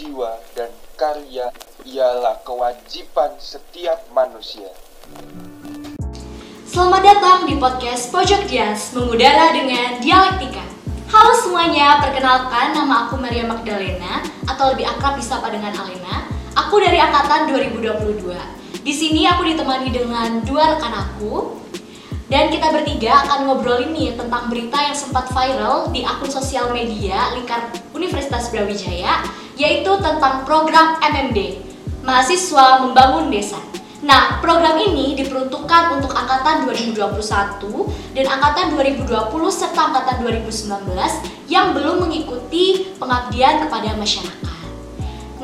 jiwa dan karya ialah kewajiban setiap manusia. Selamat datang di podcast Pojok Dias, mengudara dengan dialektika. Halo semuanya, perkenalkan nama aku Maria Magdalena atau lebih akrab disapa dengan Alena. Aku dari angkatan 2022. Di sini aku ditemani dengan dua rekan aku, dan kita bertiga akan ngobrolin nih tentang berita yang sempat viral di akun sosial media lingkar Universitas Brawijaya, yaitu tentang program MMD, Mahasiswa Membangun Desa. Nah, program ini diperuntukkan untuk angkatan 2021 dan angkatan 2020 serta angkatan 2019 yang belum mengikuti pengabdian kepada masyarakat.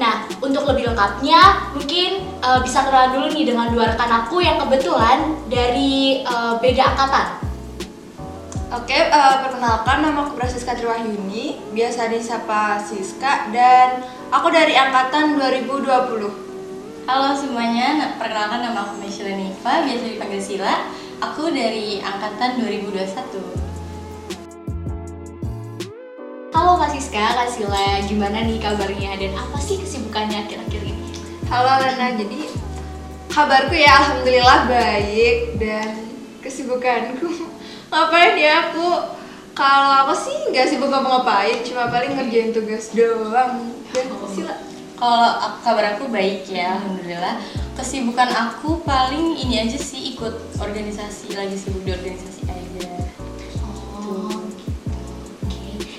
Nah, untuk lebih lengkapnya, mungkin uh, bisa kenalan dulu nih dengan dua rekan aku yang kebetulan dari uh, beda angkatan. Oke, uh, perkenalkan nama aku Prasiska Triwahyuni, biasa disapa Siska dan aku dari angkatan 2020. Halo semuanya, perkenalkan nama aku Michelle Niva, biasa dipanggil Sila. Aku dari angkatan 2021. Halo Kak Siska, Kak Sila, gimana nih kabarnya dan apa sih kesibukannya akhir-akhir ini? Halo Lena, jadi kabarku ya alhamdulillah baik dan kesibukanku ngapain ya aku? Kalau aku sih nggak sibuk ngapa-ngapain cuma paling ngerjain tugas doang. Dan oh. sila. Kalau kabar aku baik ya alhamdulillah. Kesibukan aku paling ini aja sih ikut organisasi lagi sibuk di organisasi aja.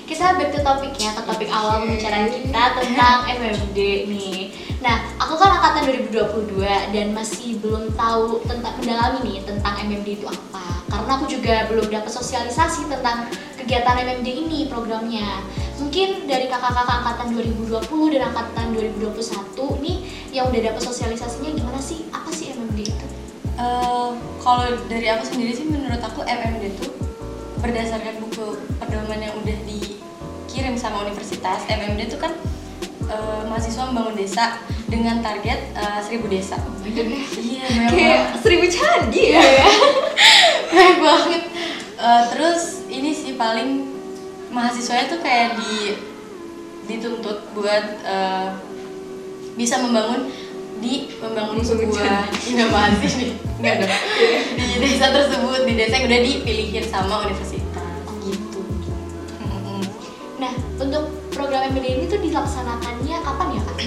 Kita back to topik ya, ke topik awal pembicaraan kita tentang MMD nih. Nah, aku kan angkatan 2022 dan masih belum tahu tentang mendalami nih tentang MMD itu apa. Karena aku juga belum dapat sosialisasi tentang kegiatan MMD ini programnya. Mungkin dari kakak-kakak angkatan 2020 dan angkatan 2021 nih yang udah dapat sosialisasinya gimana sih? Apa sih MMD itu? Uh, kalau dari aku sendiri sih menurut aku MMD itu berdasarkan buku pedoman yang udah di dikirim sama universitas MMD itu kan uh, mahasiswa membangun desa dengan target uh, seribu desa. Iya, kayak seribu candi ya. Baik banget. Uh, terus ini sih paling mahasiswanya tuh kayak di dituntut buat uh, bisa membangun di membangun sebuah inovasi nih. Enggak dong. Di desa tersebut di desa yang udah dipilihin sama universitas. Nah, untuk program MBD ini tuh dilaksanakannya kapan ya kak?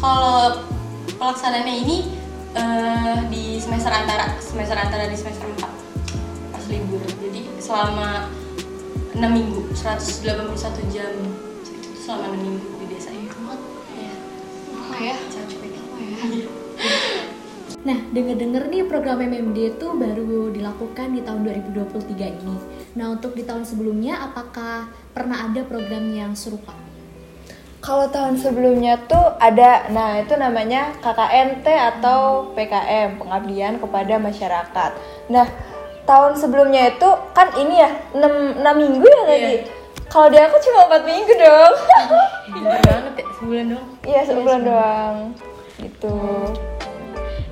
Kalau pelaksanaannya ini uh, di semester antara semester antara di semester 4 pas libur. Jadi selama 6 minggu, 181 jam itu selama 6 minggu di desa ini. Ya. Oh ya. Capek. Oh ya. Nah, denger-denger nih program MMD itu baru dilakukan di tahun 2023 ini. Nah, untuk di tahun sebelumnya apakah pernah ada program yang serupa? Kalau tahun sebelumnya tuh ada, nah itu namanya KKNT atau PKM, Pengabdian Kepada Masyarakat. Nah, tahun sebelumnya itu kan ini ya, 6, 6 minggu ya tadi? Yeah. Kalau dia aku cuma 4 minggu dong. Bener banget ya, sebulan doang? Iya, sebulan ya, doang. Gitu.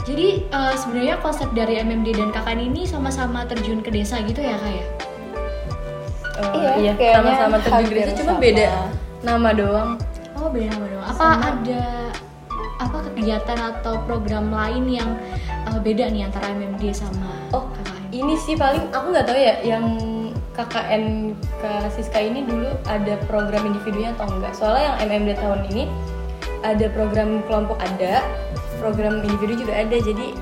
Jadi uh, sebenarnya konsep dari MMD dan KKN ini sama-sama terjun ke desa gitu ya kak ya? Uh, iya, iya sama-sama terjun ke desa, cuma beda nama doang. Oh beda nama doang. Apa sama. ada apa kegiatan atau program lain yang uh, beda nih antara MMD sama oh, KKN? Ini sih paling aku nggak tahu ya yang KKN ke Siska ini dulu ada program individunya atau enggak. Soalnya yang MMD tahun ini ada program kelompok ada, program individu juga ada jadi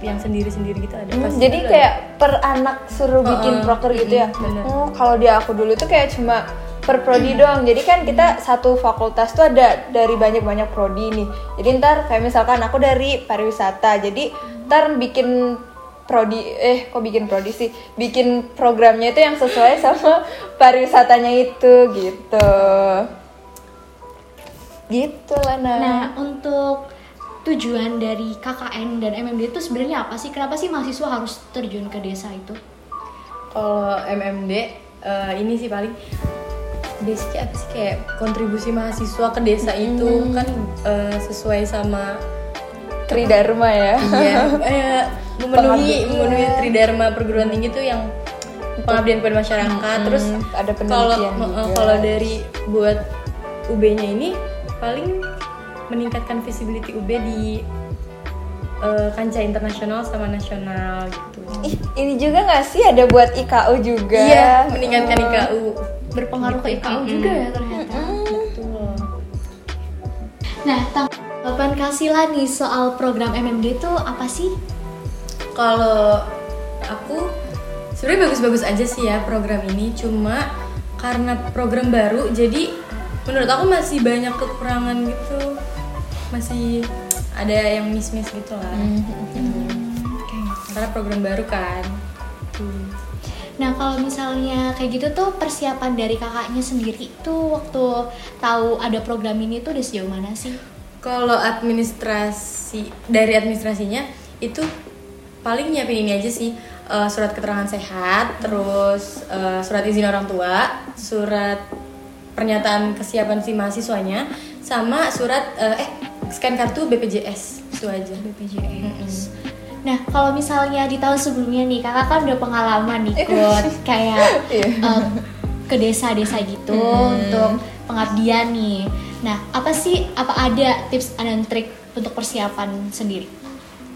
yang sendiri-sendiri gitu ada. Hmm, jadi kayak ada. per anak suruh bikin uh, proker gitu ya. Bener. Oh, kalau di aku dulu tuh kayak cuma per prodi doang. Jadi kan kita satu fakultas tuh ada dari banyak-banyak prodi nih. Jadi ntar kayak misalkan aku dari pariwisata. Jadi ntar bikin prodi eh kok bikin prodi sih? Bikin programnya itu yang sesuai sama pariwisatanya itu gitu. Gitu lah nah. Nah, untuk tujuan dari KKN dan MMD itu sebenarnya apa sih? Kenapa sih mahasiswa harus terjun ke desa itu? Kalau MMD uh, eh, ini sih paling basic apa sih kayak kontribusi mahasiswa ke desa hmm. itu kan uh, sesuai sama Tridharma ya. Iya, eh, memenuhi memenuhi Tridharma perguruan tinggi itu yang pengabdian kepada masyarakat. Hmm, Terus ada penelitian kalau kalau dari buat UB-nya ini paling meningkatkan visibility UB di uh, kancah internasional sama nasional gitu. Ih, ini juga nggak sih ada buat IKU juga? Iya, meningkatkan IKU. Berpengaruh ke IKU juga ya ternyata. Betul. Nah, tanggapan Kasila nih soal program MMD itu apa sih? Kalau aku sebenarnya bagus-bagus aja sih ya program ini, cuma karena program baru jadi menurut aku masih banyak kekurangan gitu. Masih ada yang miss-miss gitu lah. Karena program baru kan. Nah kalau misalnya kayak gitu tuh persiapan dari kakaknya sendiri tuh waktu tahu ada program ini tuh udah sejauh mana sih? Kalau administrasi dari administrasinya itu paling nyiapin ini aja sih uh, surat keterangan sehat, terus uh, surat izin orang tua, surat pernyataan kesiapan si mahasiswanya, sama surat uh, eh scan kartu BPJS itu aja. BPJS. Nah, kalau misalnya di tahun sebelumnya nih, kakak kan udah pengalaman ikut kayak uh, ke desa-desa gitu untuk pengabdian nih. Nah, apa sih, apa ada tips dan trik untuk persiapan sendiri?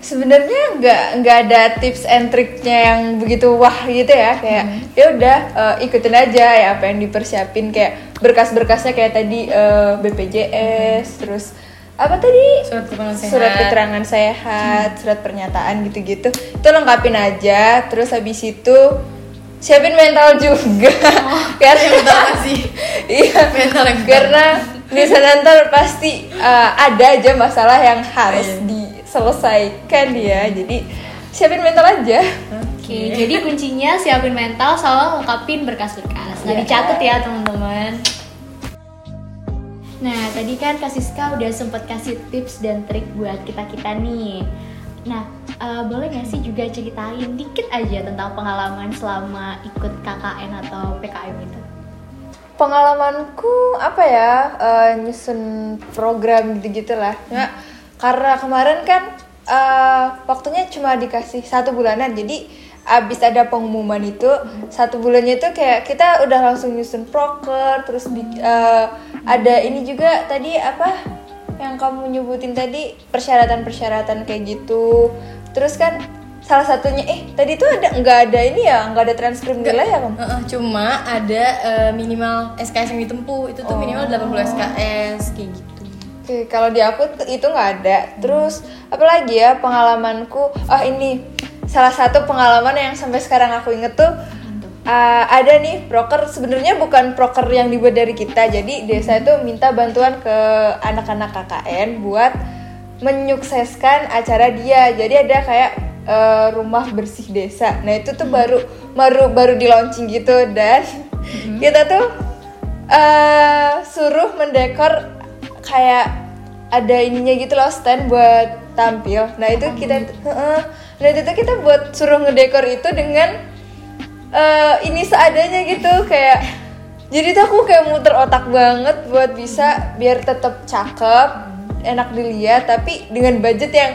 Sebenarnya nggak nggak ada tips and triknya yang begitu wah gitu ya. Kayak ya udah uh, ikutin aja ya apa yang dipersiapin. Kayak berkas-berkasnya kayak tadi uh, BPJS terus apa tadi? Surat keterangan sehat. surat keterangan sehat surat pernyataan gitu-gitu. Itu lengkapin aja terus habis itu siapin mental juga karena mental sih? iya Mental yang karena di sana ntar pasti uh, ada aja masalah yang harus Iya. diselesaikan ya jadi siapin mental aja Oke, jadi kuncinya siapin mental sama lengkapin berkas-berkas. Nggak Iya. dicatat ya teman-teman. Nah, tadi kan Kak Siska udah sempet kasih tips dan trik buat kita-kita nih. Nah, eh, boleh nggak sih juga ceritain dikit aja tentang pengalaman selama ikut KKN atau PKM itu? pengalamanku apa ya eh, nyusun program gitu gitulah Cuma karena kemarin kan eh, waktunya cuma dikasih satu bulanan jadi abis ada pengumuman itu satu bulannya itu kayak kita udah langsung nyusun proker terus di- eh, ada ini juga tadi apa yang kamu nyebutin tadi persyaratan-persyaratan kayak gitu terus kan salah satunya eh tadi tuh ada nggak ada ini ya nggak ada transkrip nilai ya kamu Heeh, cuma ada eh, minimal SKS yang ditempuh itu tuh minimal 80 SKS kayak gitu. Oke, kalau di aku itu nggak ada. Terus apalagi ya pengalamanku? Oh ini salah satu pengalaman yang sampai sekarang aku inget tuh uh, ada nih proker sebenarnya bukan proker yang dibuat dari kita. Jadi desa itu minta bantuan ke anak-anak KKN buat menyukseskan acara dia. Jadi ada kayak uh, rumah bersih desa. Nah itu tuh baru baru baru di launching gitu dan kita tuh eh suruh mendekor kayak ada ininya gitu loh stand buat tampil. Nah itu kita, Heeh. nah itu tuh kita buat suruh ngedekor itu dengan eh, ini seadanya gitu kayak. Jadi tuh aku kayak muter otak banget buat bisa biar tetap cakep, enak dilihat, tapi dengan budget yang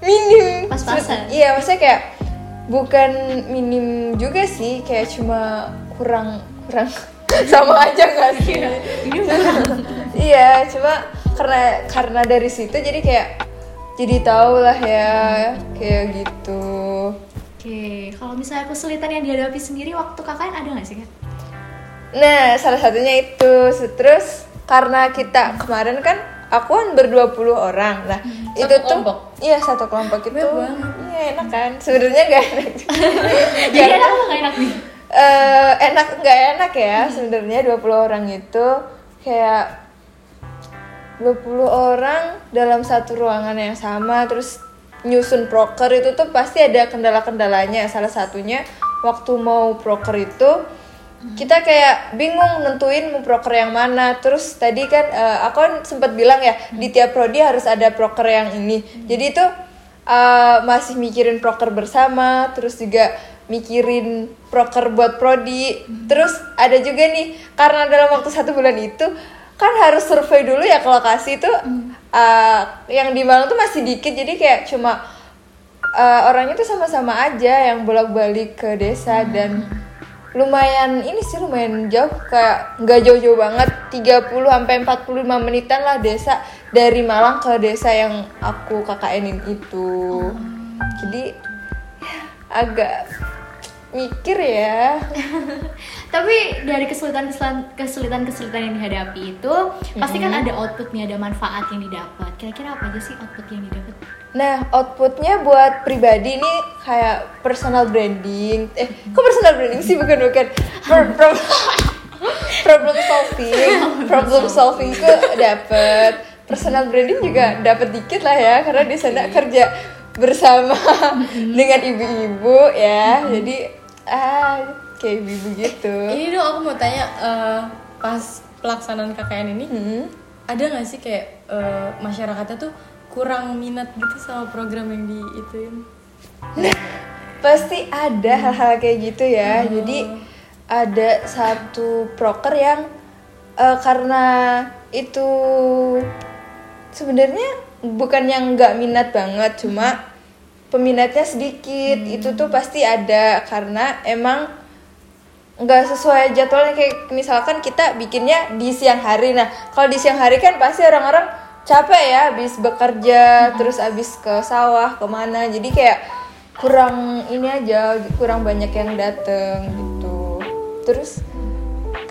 minim. Pas-pasan. Iya maksudnya kayak bukan minim juga sih, kayak cuma kurang kurang sama aja gak sih? iya, cuma karena karena dari situ jadi kayak jadi tahu lah ya kayak gitu. Oke, kalau misalnya kesulitan yang dihadapi sendiri waktu KKN ada nggak sih kan? Nah, salah satunya itu. Terus karena kita kemarin kan aku kan berdua puluh orang. Nah, itu Satu tuh kelompok? iya satu kelompok itu. Iya, enak kan? Sebenarnya gak enak. Jadi enak apa enak nih? Eh, enak nggak enak ya sebenarnya 20 orang itu kayak 20 orang dalam satu ruangan yang sama terus nyusun proker itu tuh pasti ada kendala-kendalanya. Salah satunya waktu mau proker itu kita kayak bingung nentuin mau proker yang mana. Terus tadi kan eh, aku kan sempat bilang ya di tiap prodi harus ada proker yang ini. Jadi itu eh, masih mikirin proker bersama terus juga mikirin proker buat prodi. Terus ada juga nih karena dalam waktu satu bulan itu kan harus survei dulu ya ke lokasi itu eh, yang di Malang tuh masih dikit jadi kayak cuma eh, orangnya tuh sama-sama aja yang bolak-balik ke desa dan lumayan ini sih lumayan jauh kayak nggak jauh-jauh banget 30 sampai 45 menitan lah desa dari Malang ke desa yang aku KKN-in itu. Jadi ya, agak mikir ya. Tapi dari kesulitan-kesulitan kesulitan-kesulitan yang dihadapi itu pasti kan ada outputnya, ada manfaat yang didapat. Kira-kira apa aja sih output yang didapat? Nah, outputnya buat pribadi ini kayak personal branding. Eh, kok personal branding sih bukan bukan. Pro- pro- problem solving, problem solving itu dapat. Personal branding juga dapat dikit lah ya, karena di sana kerja bersama dengan ibu-ibu ya. Jadi ah kayak ibu gitu. Ini dong aku mau tanya eh, pas pelaksanaan KKN ini Hmm. ada nggak sih kayak eh, masyarakatnya tuh kurang minat gitu sama program yang di ituin? pasti ada hal-hal kayak gitu ya jadi ada satu proker yang eh, karena itu sebenarnya bukan yang nggak minat banget cuma peminatnya sedikit. Itu tuh pasti ada karena emang nggak sesuai jadwalnya. Kayak misalkan kita bikinnya di siang hari. Nah kalau di siang hari kan pasti orang-orang capek ya habis bekerja terus habis ke sawah ke mana. Jadi kayak kurang ini aja kurang banyak yang dateng gitu. Terus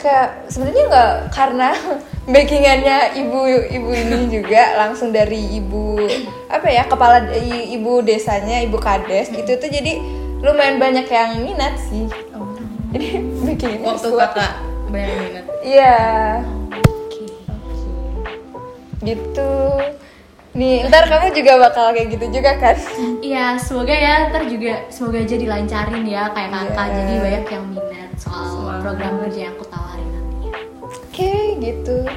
kayak sebenarnya nggak karena backingannya ibu ibu ini juga langsung dari ibu apa ya kepala i- ibu desanya ibu kades itu tuh jadi lumayan banyak yang minat sih jadi backingannya Waktu kuat. kakak banyak minat. Iya. Gitu. Nih, ntar kamu juga bakal kayak gitu juga kan? Iya, semoga ya ntar juga semoga aja dilancarin ya kayak kakak Iya. jadi banyak yang minat soal program kerja yang aku tawarin. Oke, gitu.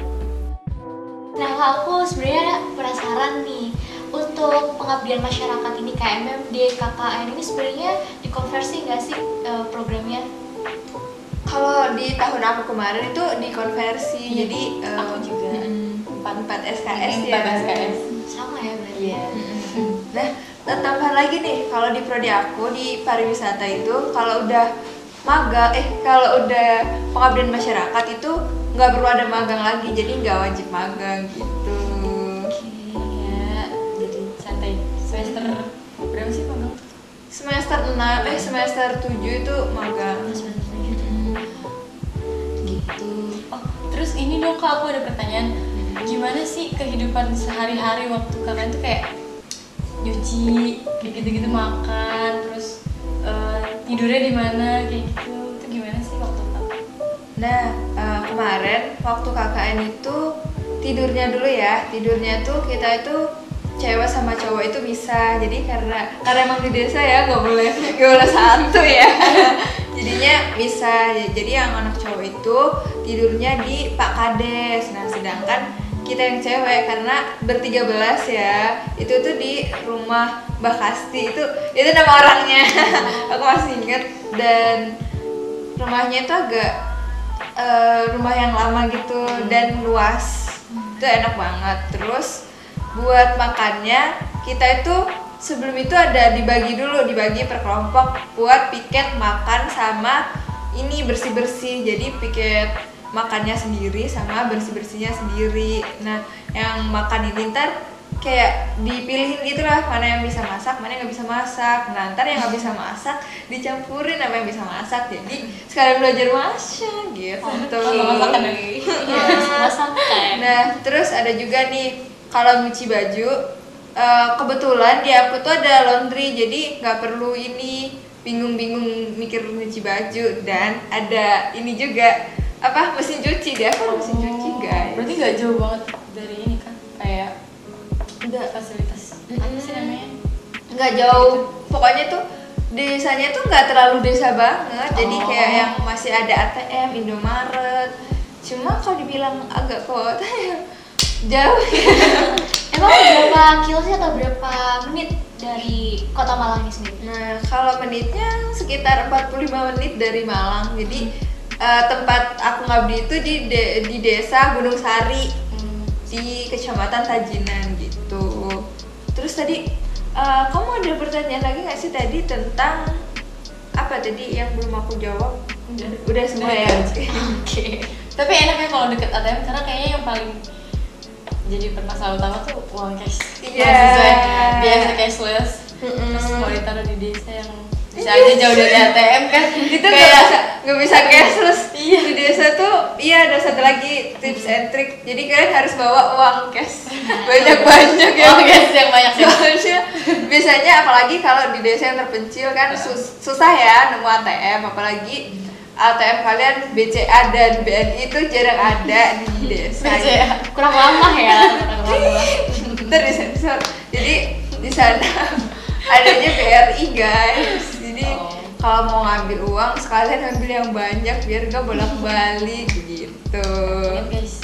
Nah, aku sebenarnya penasaran nih untuk pengabdian masyarakat ini KMMD, KKN ini sebenarnya dikonversi nggak sih eh, programnya? Kalau di tahun aku kemarin itu dikonversi, Iya, jadi eh, aku juga. empat empat SKS ya. empat SKS. Sama ya berarti. Iya. Nah, tambahan lagi nih, kalau di prodi aku di pariwisata itu kalau udah magang, eh kalau udah pengabdian masyarakat itu nggak perlu ada magang lagi, jadi nggak wajib magang gitu. Ya, jadi santai. Semester berapa sih magang? Semester 6, eh semester 7 itu magang. Gitu. Oh, terus ini dong kak aku ada pertanyaan. Gimana sih kehidupan sehari-hari waktu kalian tuh kayak nyuci, gitu-gitu makan, terus tidurnya di mana kayak gitu. Itu gimana sih waktu kakak? Nah, eh, kemarin waktu KKN itu tidurnya dulu ya. Tidurnya tuh kita itu cewek sama cowok itu bisa. Jadi karena karena emang di desa ya nggak boleh nggak boleh satu ya. Jadinya bisa. Jadi yang anak cowok itu tidurnya di Pak Kades. Nah, sedangkan kita yang cewek karena bertiga belas ya itu tuh di rumah Mbak Kasti. Itu itu nama orangnya. Aku masih inget dan rumahnya itu agak eh, rumah yang lama gitu dan luas. Itu enak banget. Terus buat makannya kita itu sebelum itu ada dibagi dulu dibagi per kelompok buat piket makan sama ini bersih bersih jadi piket makannya sendiri sama bersih bersihnya sendiri. Nah yang makan ini ntar kayak dipilihin gitu lah mana yang bisa masak mana yang nggak bisa masak. Nah ntar yang nggak bisa masak dicampurin sama yang bisa masak. Jadi sekalian belajar masak gitu. Masakan ya? Iya, masakan. Nah, terus ada juga nih kalau nyuci baju eh, kebetulan di aku tuh ada laundry jadi nggak perlu ini bingung-bingung mikir nyuci baju. Dan ada ini juga apa mesin cuci dia kan mesin cuci guys. Berarti nggak jauh banget dari ini kan? Kayak Enggak fasilitas apa sih namanya? nggak jauh pokoknya tuh desanya tuh nggak terlalu desa banget jadi Oh. kayak yang masih ada ATM Indomaret cuma kalau dibilang agak kota ya jauh Emang berapa kilo sih atau berapa menit dari kota Malang ini sendiri? Nah, kalau menitnya sekitar 45 menit dari Malang. Jadi eh, tempat aku ngabdi itu di de- di desa Gunung Sari di Kecamatan Tajinan gitu. Terus tadi eh, kamu ada pertanyaan lagi nggak sih tadi tentang apa tadi yang belum aku jawab udah semua ya Oke. Tapi enaknya kalau deket ATM karena kayaknya yang paling jadi permasalahan utama tuh uang cash. Iya. Yang biasa cashless. Terus mau ditaruh di desa yang bisa aja jauh dari ATM kan. itu bisa nggak bisa cashless iya di desa tuh iya ada satu lagi tips and trick jadi kalian harus bawa uang cash banyak banyak ya Uang cash yang banyak ya. soalnya biasanya apalagi kalau di desa yang terpencil kan sus- susah ya nemu ATM apalagi ATM kalian BCA dan BNI itu jarang ada di desa BCA. Kurang lama ya. Kurang lama. ntar disensor jadi di sana adanya BRI guys jadi Oh. Kalau mau ngambil uang sekalian ambil yang banyak biar gak bolak balik gitu Ingat guys,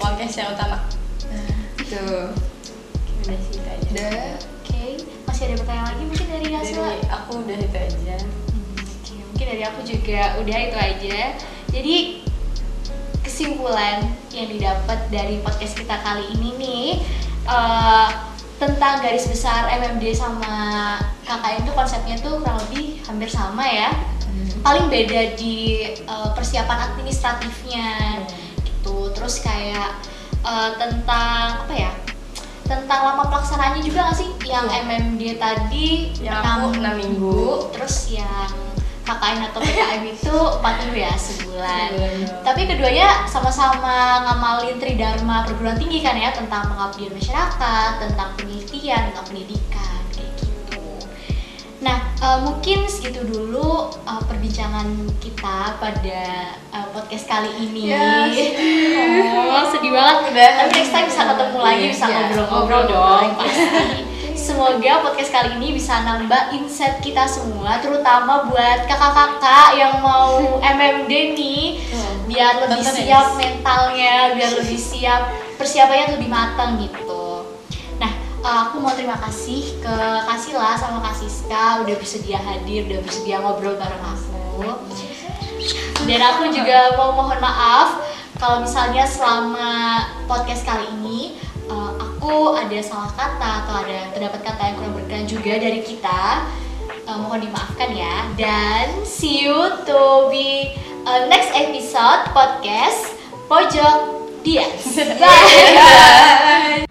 uang cash yang utama. tuh Udah sih itu aja. udah Oke. Masih ada pertanyaan lagi mungkin dari? Dari aku udah itu aja. Oke, mungkin dari aku juga udah itu aja. Jadi kesimpulan yang didapat dari podcast kita kali ini nih eh, tentang garis besar MMD sama KKN itu konsepnya tuh kurang lebih hampir sama ya. Paling beda di eh, persiapan administratifnya gitu. Terus kayak eh, tentang apa ya? Tentang lama pelaksanaannya juga nggak sih? Yang MMD tadi Yang aku enam enam minggu. terus yang KKN atau PKM itu 4 minggu ya sebulan. Sebulan. Tapi keduanya sama-sama ngamalin tridharma perguruan tinggi kan ya tentang pengabdian masyarakat, tentang penelitian, tentang pendidikan. Eh, mungkin segitu dulu eh, perbincangan kita pada eh, podcast kali ini. Ya, oh, sedih banget. Udah. Tapi next time bisa ketemu lagi, bisa Iya, ngobrol-ngobrol ngobrol dong pasti. Semoga podcast kali ini bisa nambah insight kita semua, terutama buat kakak-kakak yang mau MMD nih, biar lebih ya, siap mentalnya, biar lebih siap persiapannya lebih matang gitu. Eh, aku mau terima kasih ke Kasila sama Kak Siska udah bersedia hadir, udah bersedia ngobrol bareng aku. Dan aku juga mau mohon maaf kalau misalnya selama podcast kali ini eh, aku ada salah kata atau ada terdapat kata yang kurang berkenan juga dari kita. Eh, mohon dimaafkan ya. Dan see you to be next episode podcast Pojok Dias. Bye.